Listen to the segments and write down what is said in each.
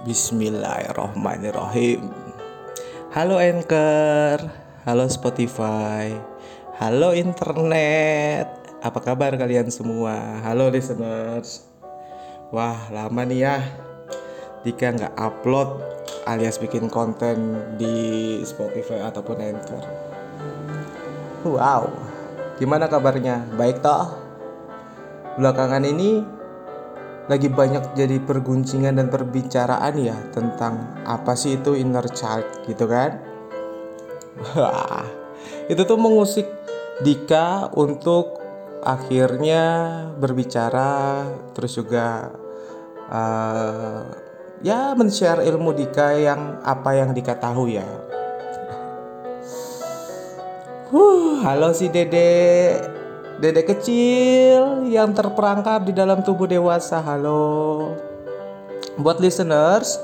Bismillahirrohmanirrohim Halo Anchor Halo Spotify Halo internet. Apa kabar kalian semua? Halo listeners. Wah lama nih ya. Dika nggak upload alias bikin konten di Spotify ataupun Anchor. Wow Gimana kabarnya? Baik toh? Belakangan ini lagi banyak jadi perguncingan dan perbicaraan ya tentang apa sih itu inner child gitu kan Wah, itu tuh mengusik Dika untuk akhirnya berbicara terus juga uh, ya men-share ilmu Dika yang apa yang Dika tahu ya. Huh, halo si Dede Dedek kecil yang terperangkap di dalam tubuh dewasa. Halo. Buat listeners,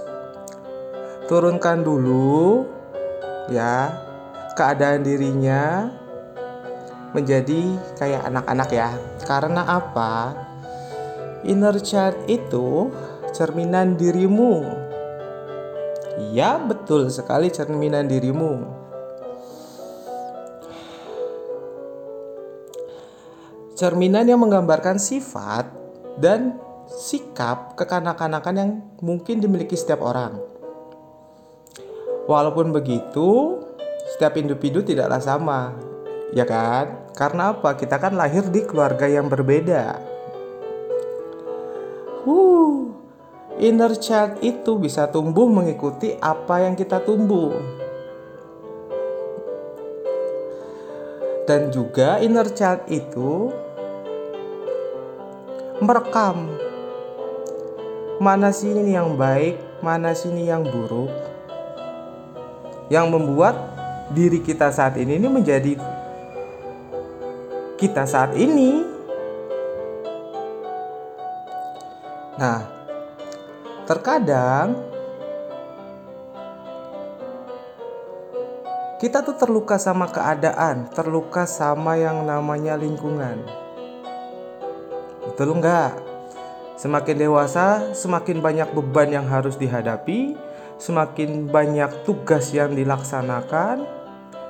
turunkan dulu ya keadaan dirinya menjadi kayak anak-anak ya. Karena apa? Inner child itu cerminan dirimu. Ya, betul sekali cerminan dirimu. Cerminan yang menggambarkan sifat dan sikap kekanak-kanakan yang mungkin dimiliki setiap orang. Walaupun begitu, setiap individu tidaklah sama, ya kan? Karena apa? Kita kan lahir di keluarga yang berbeda. Uh, inner child itu bisa tumbuh mengikuti apa yang kita tumbuh. Dan juga inner child itu merekam mana sih ini yang baik, mana sih ini yang buruk. Yang membuat diri kita saat ini ini menjadi kita saat ini. Nah, terkadang kita tuh terluka sama keadaan, terluka sama yang namanya lingkungan. Betul nggak? Semakin dewasa, semakin banyak beban yang harus dihadapi, semakin banyak tugas yang dilaksanakan,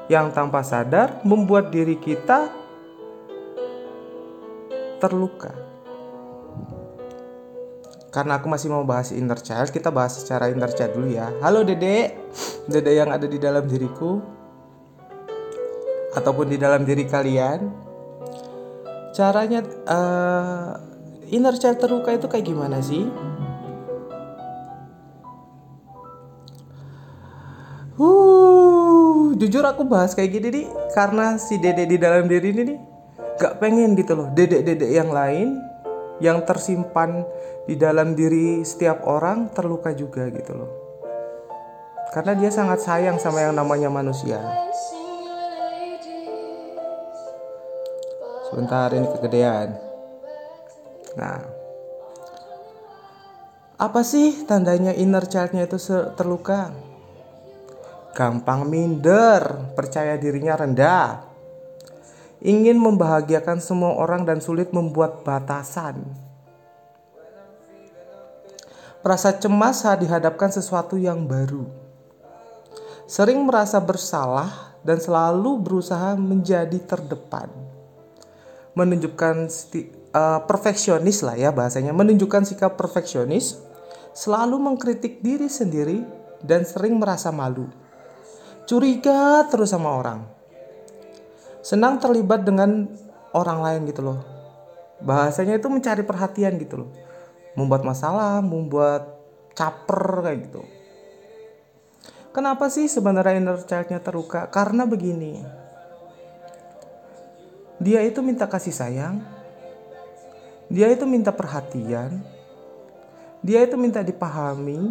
yang tanpa sadar membuat diri kita terluka. Karena aku masih mau bahas inner child, kita bahas secara inner child dulu ya. Halo Dede, Dede yang ada di dalam diriku, ataupun di dalam diri kalian, caranya uh, inner child terluka itu kayak gimana sih? Uh, jujur aku bahas kayak gini nih karena si dede di dalam diri ini nih gak pengen gitu loh dedek-dedek yang lain yang tersimpan di dalam diri setiap orang terluka juga gitu loh karena dia sangat sayang sama yang namanya manusia. Sebentar ini kegedean. Nah, apa sih tandanya inner childnya itu terluka? Gampang minder, percaya dirinya rendah, ingin membahagiakan semua orang dan sulit membuat batasan. Merasa cemas saat dihadapkan sesuatu yang baru. Sering merasa bersalah dan selalu berusaha menjadi terdepan menunjukkan uh, perfeksionis lah ya bahasanya, menunjukkan sikap perfeksionis, selalu mengkritik diri sendiri dan sering merasa malu. Curiga terus sama orang. Senang terlibat dengan orang lain gitu loh. Bahasanya itu mencari perhatian gitu loh. Membuat masalah, membuat caper kayak gitu. Kenapa sih sebenarnya inner child-nya terluka? Karena begini dia itu minta kasih sayang, dia itu minta perhatian, dia itu minta dipahami.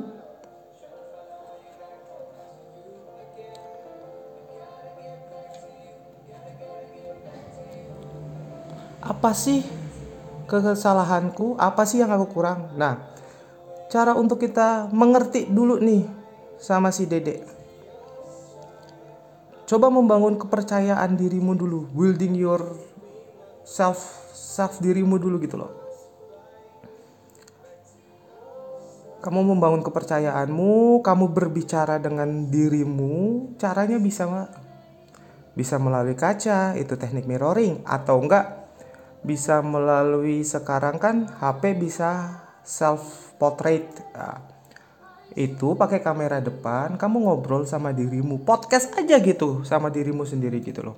Apa sih kesalahanku? Apa sih yang aku kurang? Nah, cara untuk kita mengerti dulu nih sama si Dedek coba membangun kepercayaan dirimu dulu building your self self dirimu dulu gitu loh kamu membangun kepercayaanmu, kamu berbicara dengan dirimu, caranya bisa bisa melalui kaca, itu teknik mirroring atau enggak bisa melalui sekarang kan HP bisa self portrait. Nah, itu pakai kamera depan, kamu ngobrol sama dirimu, podcast aja gitu sama dirimu sendiri gitu loh.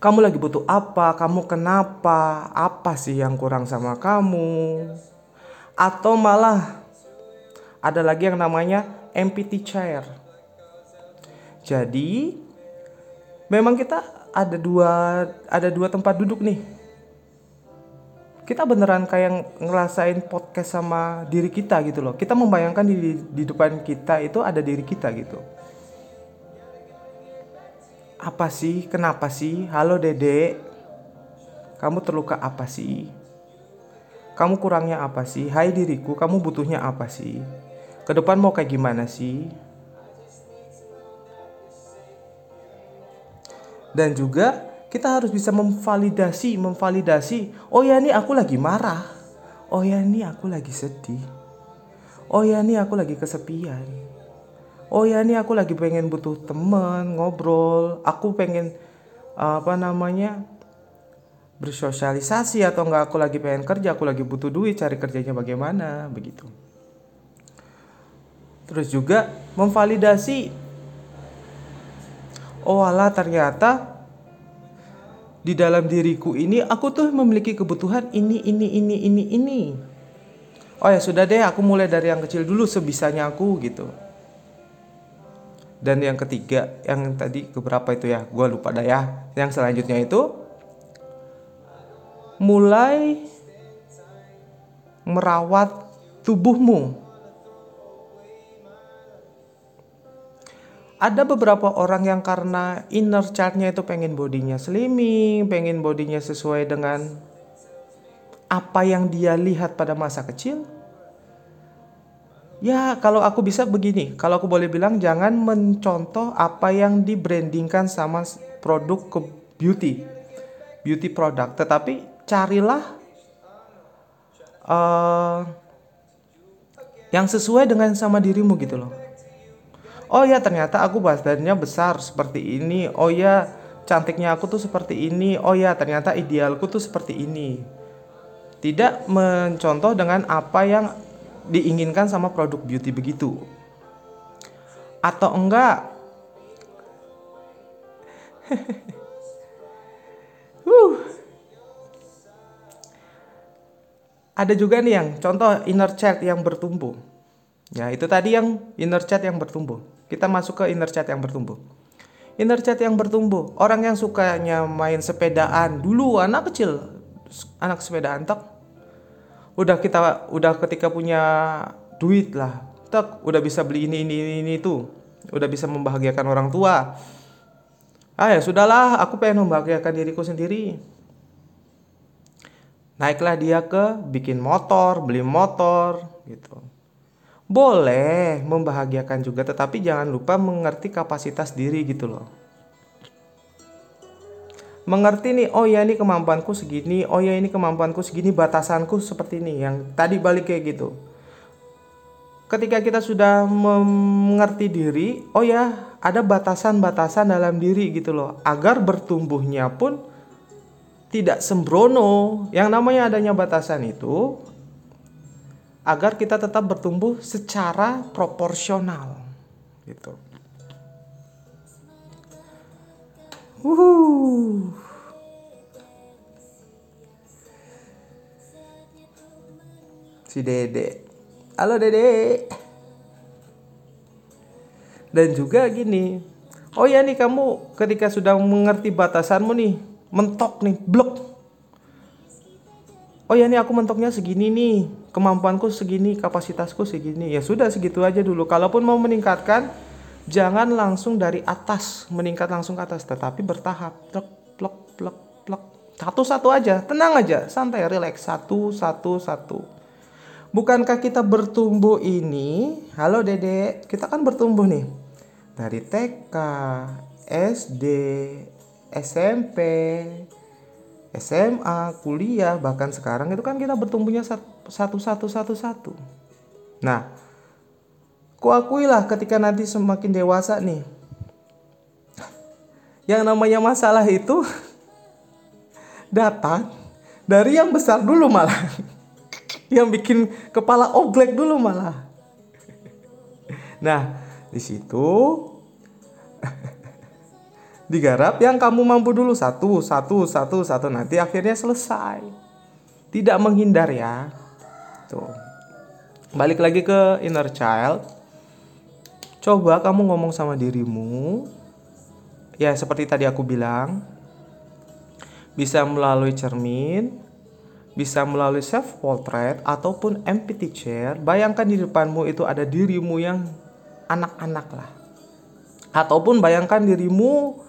Kamu lagi butuh apa? Kamu kenapa? Apa sih yang kurang sama kamu? Atau malah ada lagi yang namanya empty chair. Jadi memang kita ada dua ada dua tempat duduk nih kita beneran kayak ngerasain podcast sama diri kita gitu loh. Kita membayangkan di di depan kita itu ada diri kita gitu. Apa sih? Kenapa sih? Halo dede kamu terluka apa sih? Kamu kurangnya apa sih? Hai diriku. Kamu butuhnya apa sih? Ke depan mau kayak gimana sih? Dan juga kita harus bisa memvalidasi memvalidasi oh ya ini aku lagi marah. Oh ya ini aku lagi sedih. Oh ya ini aku lagi kesepian. Oh ya ini aku lagi pengen butuh teman ngobrol. Aku pengen apa namanya bersosialisasi atau enggak aku lagi pengen kerja aku lagi butuh duit cari kerjanya bagaimana begitu. Terus juga memvalidasi oh Allah ternyata di dalam diriku ini aku tuh memiliki kebutuhan ini ini ini ini ini. Oh ya sudah deh aku mulai dari yang kecil dulu sebisanya aku gitu. Dan yang ketiga yang tadi keberapa itu ya? Gue lupa dah ya. Yang selanjutnya itu mulai merawat tubuhmu ada beberapa orang yang karena inner childnya itu pengen bodinya slimming, pengen bodinya sesuai dengan apa yang dia lihat pada masa kecil. Ya, kalau aku bisa begini, kalau aku boleh bilang jangan mencontoh apa yang dibrandingkan sama produk ke beauty, beauty product, tetapi carilah uh, yang sesuai dengan sama dirimu gitu loh oh ya ternyata aku badannya besar seperti ini. Oh ya cantiknya aku tuh seperti ini. Oh ya ternyata idealku tuh seperti ini. Tidak mencontoh dengan apa yang diinginkan sama produk beauty begitu. Atau enggak? Uh. ada juga nih yang contoh inner child yang bertumbuh. Ya itu tadi yang inner child yang bertumbuh kita masuk ke inner chat yang bertumbuh. Inner chat yang bertumbuh, orang yang sukanya main sepedaan dulu anak kecil, anak sepedaan tak udah kita udah ketika punya duit lah, tak udah bisa beli ini ini ini, ini itu, udah bisa membahagiakan orang tua. Ah ya sudahlah, aku pengen membahagiakan diriku sendiri. Naiklah dia ke bikin motor, beli motor gitu. Boleh membahagiakan juga, tetapi jangan lupa mengerti kapasitas diri gitu loh. Mengerti nih, oh ya ini kemampuanku segini, oh ya ini kemampuanku segini, batasanku seperti ini. Yang tadi balik kayak gitu. Ketika kita sudah mengerti diri, oh ya ada batasan-batasan dalam diri gitu loh. Agar bertumbuhnya pun tidak sembrono. Yang namanya adanya batasan itu agar kita tetap bertumbuh secara proporsional gitu. Uhuh. Si Dede. Halo Dede. Dan juga gini. Oh ya nih kamu ketika sudah mengerti batasanmu nih, mentok nih, blok oh ya nih aku mentoknya segini nih. Kemampuanku segini kapasitasku segini. Ya sudah segitu aja dulu. Kalaupun mau meningkatkan jangan langsung dari atas. Meningkat langsung ke atas tetapi bertahap. Plek plek plek plek. Satu satu aja tenang aja. Santai relax. Satu satu satu. Bukankah kita bertumbuh ini? Halo dede. Kita kan bertumbuh nih. Dari TK SD SMP SMA, kuliah, bahkan sekarang itu kan kita bertumbuhnya satu satu satu satu. Nah, kuakuilah ketika nanti semakin dewasa nih. Yang namanya masalah itu datang dari yang besar dulu malah. yang bikin kepala oglek dulu malah. Nah, di situ digarap yang kamu mampu dulu satu, satu, satu, satu. Nanti akhirnya selesai. Tidak menghindar ya. Tuh. Balik lagi ke inner child. Coba kamu ngomong sama dirimu. Ya, seperti tadi aku bilang. Bisa melalui cermin, bisa melalui self portrait ataupun empty chair. Bayangkan di depanmu itu ada dirimu yang anak-anak lah. Ataupun bayangkan dirimu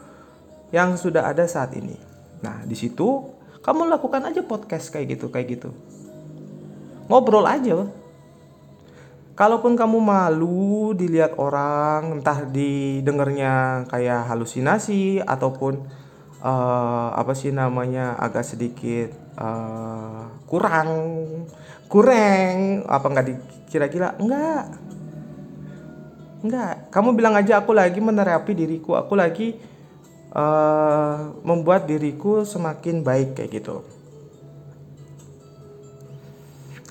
yang sudah ada saat ini. Nah, di situ kamu lakukan aja podcast kayak gitu, kayak gitu. Ngobrol aja. Kalaupun kamu malu dilihat orang, entah didengarnya kayak halusinasi ataupun uh, apa sih namanya agak sedikit uh, kurang, kurang, apa nggak dikira-kira? Enggak, enggak. Kamu bilang aja aku lagi menerapi diriku, aku lagi uh, membuat diriku semakin baik kayak gitu.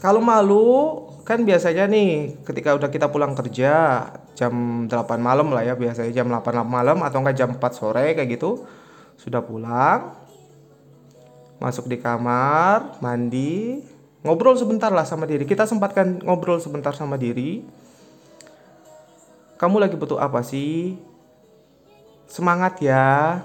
Kalau malu kan biasanya nih ketika udah kita pulang kerja jam 8 malam lah ya biasanya jam 8 malam atau enggak jam 4 sore kayak gitu sudah pulang masuk di kamar mandi ngobrol sebentar lah sama diri. Kita sempatkan ngobrol sebentar sama diri. Kamu lagi butuh apa sih Semangat ya.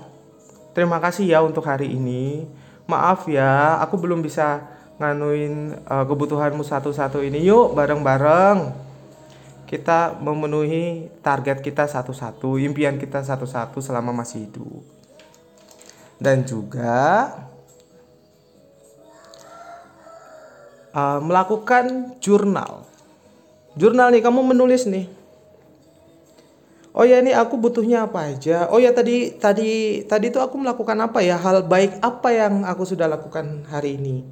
Terima kasih ya untuk hari ini. Maaf ya, aku belum bisa nganuin uh, kebutuhanmu satu-satu ini. Yuk bareng-bareng kita memenuhi target kita satu-satu, impian kita satu-satu selama masih hidup. Dan juga uh, melakukan jurnal. Jurnal nih kamu menulis nih Oh ya ini aku butuhnya apa aja. Oh ya tadi tadi tadi itu aku melakukan apa ya? Hal baik apa yang aku sudah lakukan hari ini?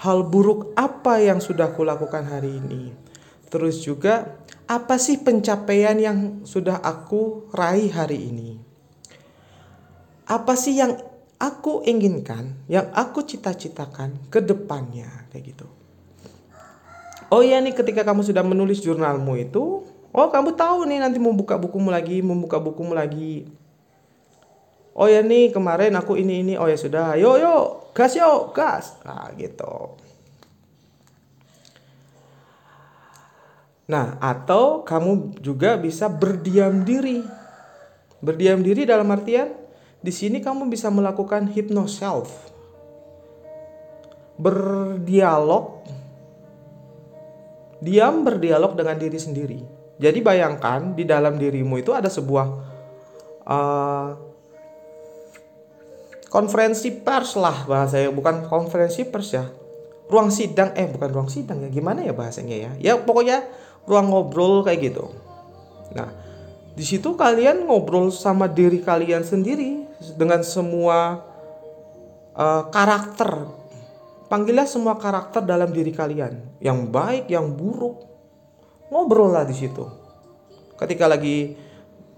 Hal buruk apa yang sudah aku lakukan hari ini? Terus juga apa sih pencapaian yang sudah aku raih hari ini? Apa sih yang aku inginkan, yang aku cita-citakan ke depannya kayak gitu. Oh ya nih ketika kamu sudah menulis jurnalmu itu, Oh kamu tahu nih nanti mau buka bukumu lagi, mau buka bukumu lagi. Oh ya nih kemarin aku ini ini. Oh ya sudah. Yo yo, gas yo, gas. Nah gitu. Nah atau kamu juga bisa berdiam diri. Berdiam diri dalam artian di sini kamu bisa melakukan hypnoself. Berdialog diam berdialog dengan diri sendiri. Jadi bayangkan di dalam dirimu itu ada sebuah uh, konferensi pers lah bahasanya, bukan konferensi pers ya. Ruang sidang eh bukan ruang sidang ya, gimana ya bahasanya ya? Ya pokoknya ruang ngobrol kayak gitu. Nah, di situ kalian ngobrol sama diri kalian sendiri dengan semua uh, karakter. Panggillah semua karakter dalam diri kalian, yang baik, yang buruk, ngobrol lah di situ ketika lagi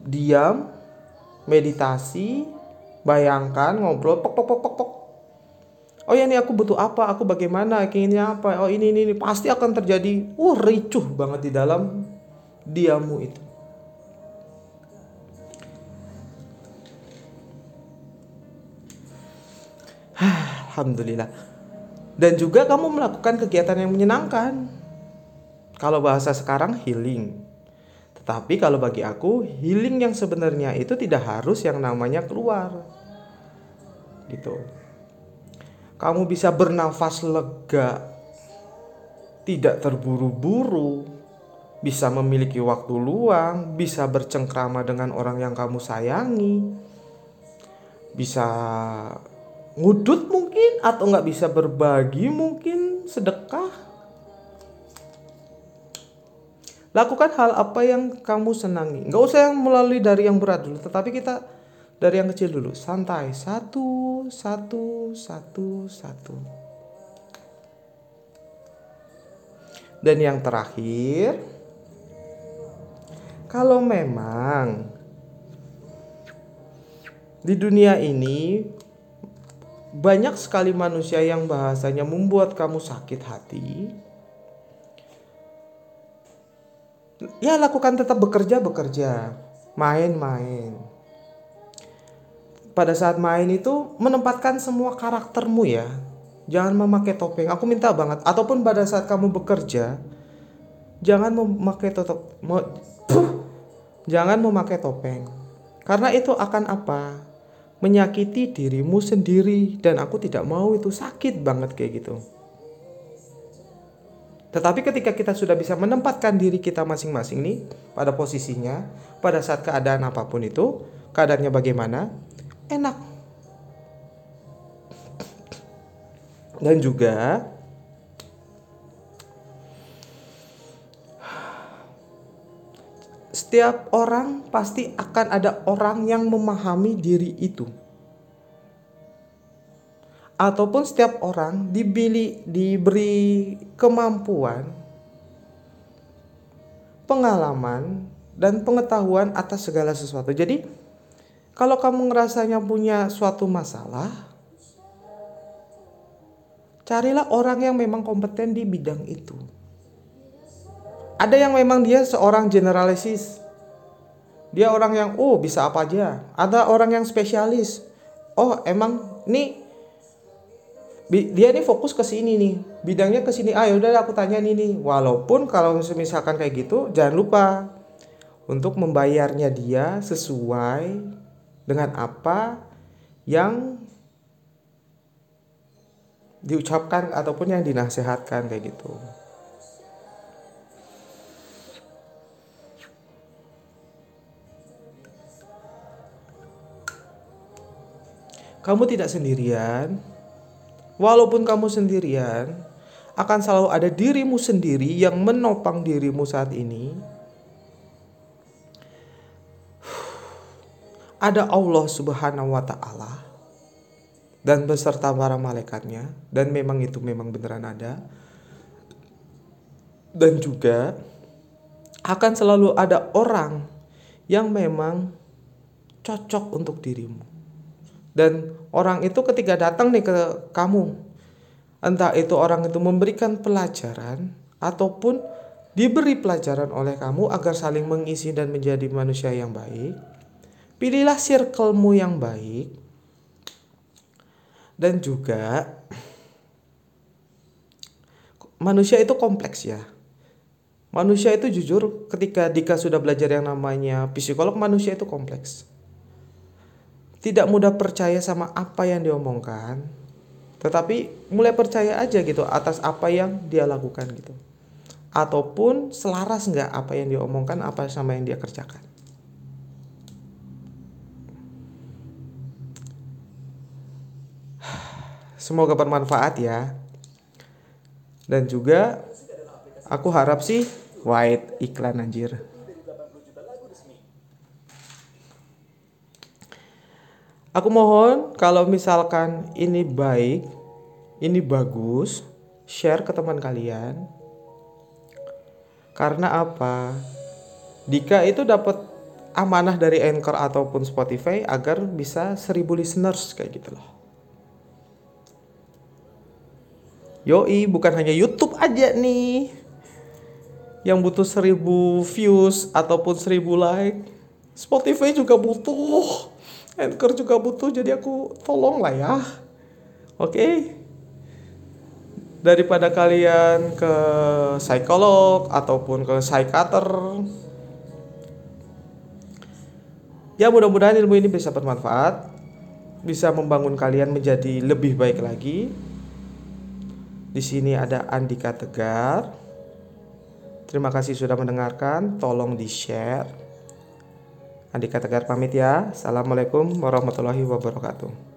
diam meditasi bayangkan ngobrol pok pok pok pok pok oh ya ini aku butuh apa aku bagaimana inginnya apa oh ini ini, ini. pasti akan terjadi uh ricuh banget di dalam diammu itu Alhamdulillah. Dan juga kamu melakukan kegiatan yang menyenangkan. Kalau bahasa sekarang healing. Tetapi kalau bagi aku healing yang sebenarnya itu tidak harus yang namanya keluar. Gitu. Kamu bisa bernafas lega. Tidak terburu-buru. Bisa memiliki waktu luang, bisa bercengkrama dengan orang yang kamu sayangi. Bisa ngudut mungkin atau nggak bisa berbagi mungkin sedekah Lakukan hal apa yang kamu senangi. Nggak usah yang melalui dari yang berat dulu, tetapi kita dari yang kecil dulu. Santai. Satu, satu, satu, satu. Dan yang terakhir, kalau memang di dunia ini banyak sekali manusia yang bahasanya membuat kamu sakit hati. Ya lakukan tetap bekerja bekerja, main-main. Pada saat main itu menempatkan semua karaktermu ya. Jangan memakai topeng. Aku minta banget. Ataupun pada saat kamu bekerja, jangan memakai topeng. Jangan memakai topeng. Karena itu akan apa? menyakiti dirimu sendiri dan aku tidak mau itu sakit banget kayak gitu. Tetapi ketika kita sudah bisa menempatkan diri kita masing-masing nih pada posisinya, pada saat keadaan apa pun itu, keadaannya bagaimana, enak. Dan juga setiap orang pasti akan ada orang yang memahami diri itu. Ataupun setiap orang dibeli, diberi kemampuan, pengalaman, dan pengetahuan atas segala sesuatu. Jadi, kalau kamu ngerasanya punya suatu masalah, carilah orang yang memang kompeten di bidang itu. Ada yang memang dia seorang generalisis, dia orang yang oh bisa apa aja. Ada orang yang spesialis. Oh emang nih dia nih fokus ke sini nih bidangnya ke sini ah udah aku tanya ini nih walaupun kalau misalkan kayak gitu jangan lupa untuk membayarnya dia sesuai dengan apa yang diucapkan ataupun yang dinasehatkan kayak gitu. kamu tidak sendirian. Walaupun kamu sendirian, akan selalu ada dirimu sendiri yang menopang dirimu saat ini. Ada Allah Subhanahu wa taala dan beserta para malaikatnya dan memang itu memang beneran ada. Dan juga akan selalu ada orang yang memang cocok untuk dirimu. Dan orang itu ketika datang nih ke kamu, entah itu orang itu memberikan pelajaran ataupun diberi pelajaran oleh kamu agar saling mengisi dan menjadi manusia yang baik. Pilihlah circlemu yang baik. Dan juga manusia itu kompleks ya. Manusia itu jujur ketika Dika sudah belajar yang namanya psikolog manusia itu kompleks tidak mudah percaya sama apa yang diomongkan, tetapi mulai percaya aja gitu atas apa yang dia lakukan gitu. Ataupun selaras nggak apa yang diomongkan apa sama yang dia kerjakan. Semoga bermanfaat ya. Dan juga aku harap sih white iklan anjir. Aku mohon kalau misalkan ini baik, ini bagus, share ke teman kalian. Karena apa? Dika itu dapat amanah dari Anchor ataupun Spotify agar bisa 1000 listeners kayak gitu loh. Yoi, bukan hanya YouTube aja nih yang butuh 1000 views ataupun 1000 like. Spotify juga butuh. Anchor juga butuh jadi aku tolong lah ya. Oke? Daripada kalian ke psikolog ataupun ke psikiater. Ya mudah-mudahan ilmu ini bisa bermanfaat bisa membangun kalian menjadi lebih baik lagi. Di sini ada Andika Tegar. Terima kasih sudah mendengarkan. Tolong di share Andika Tegar pamit ya. Assalamualaikum warahmatullahi wabarakatuh.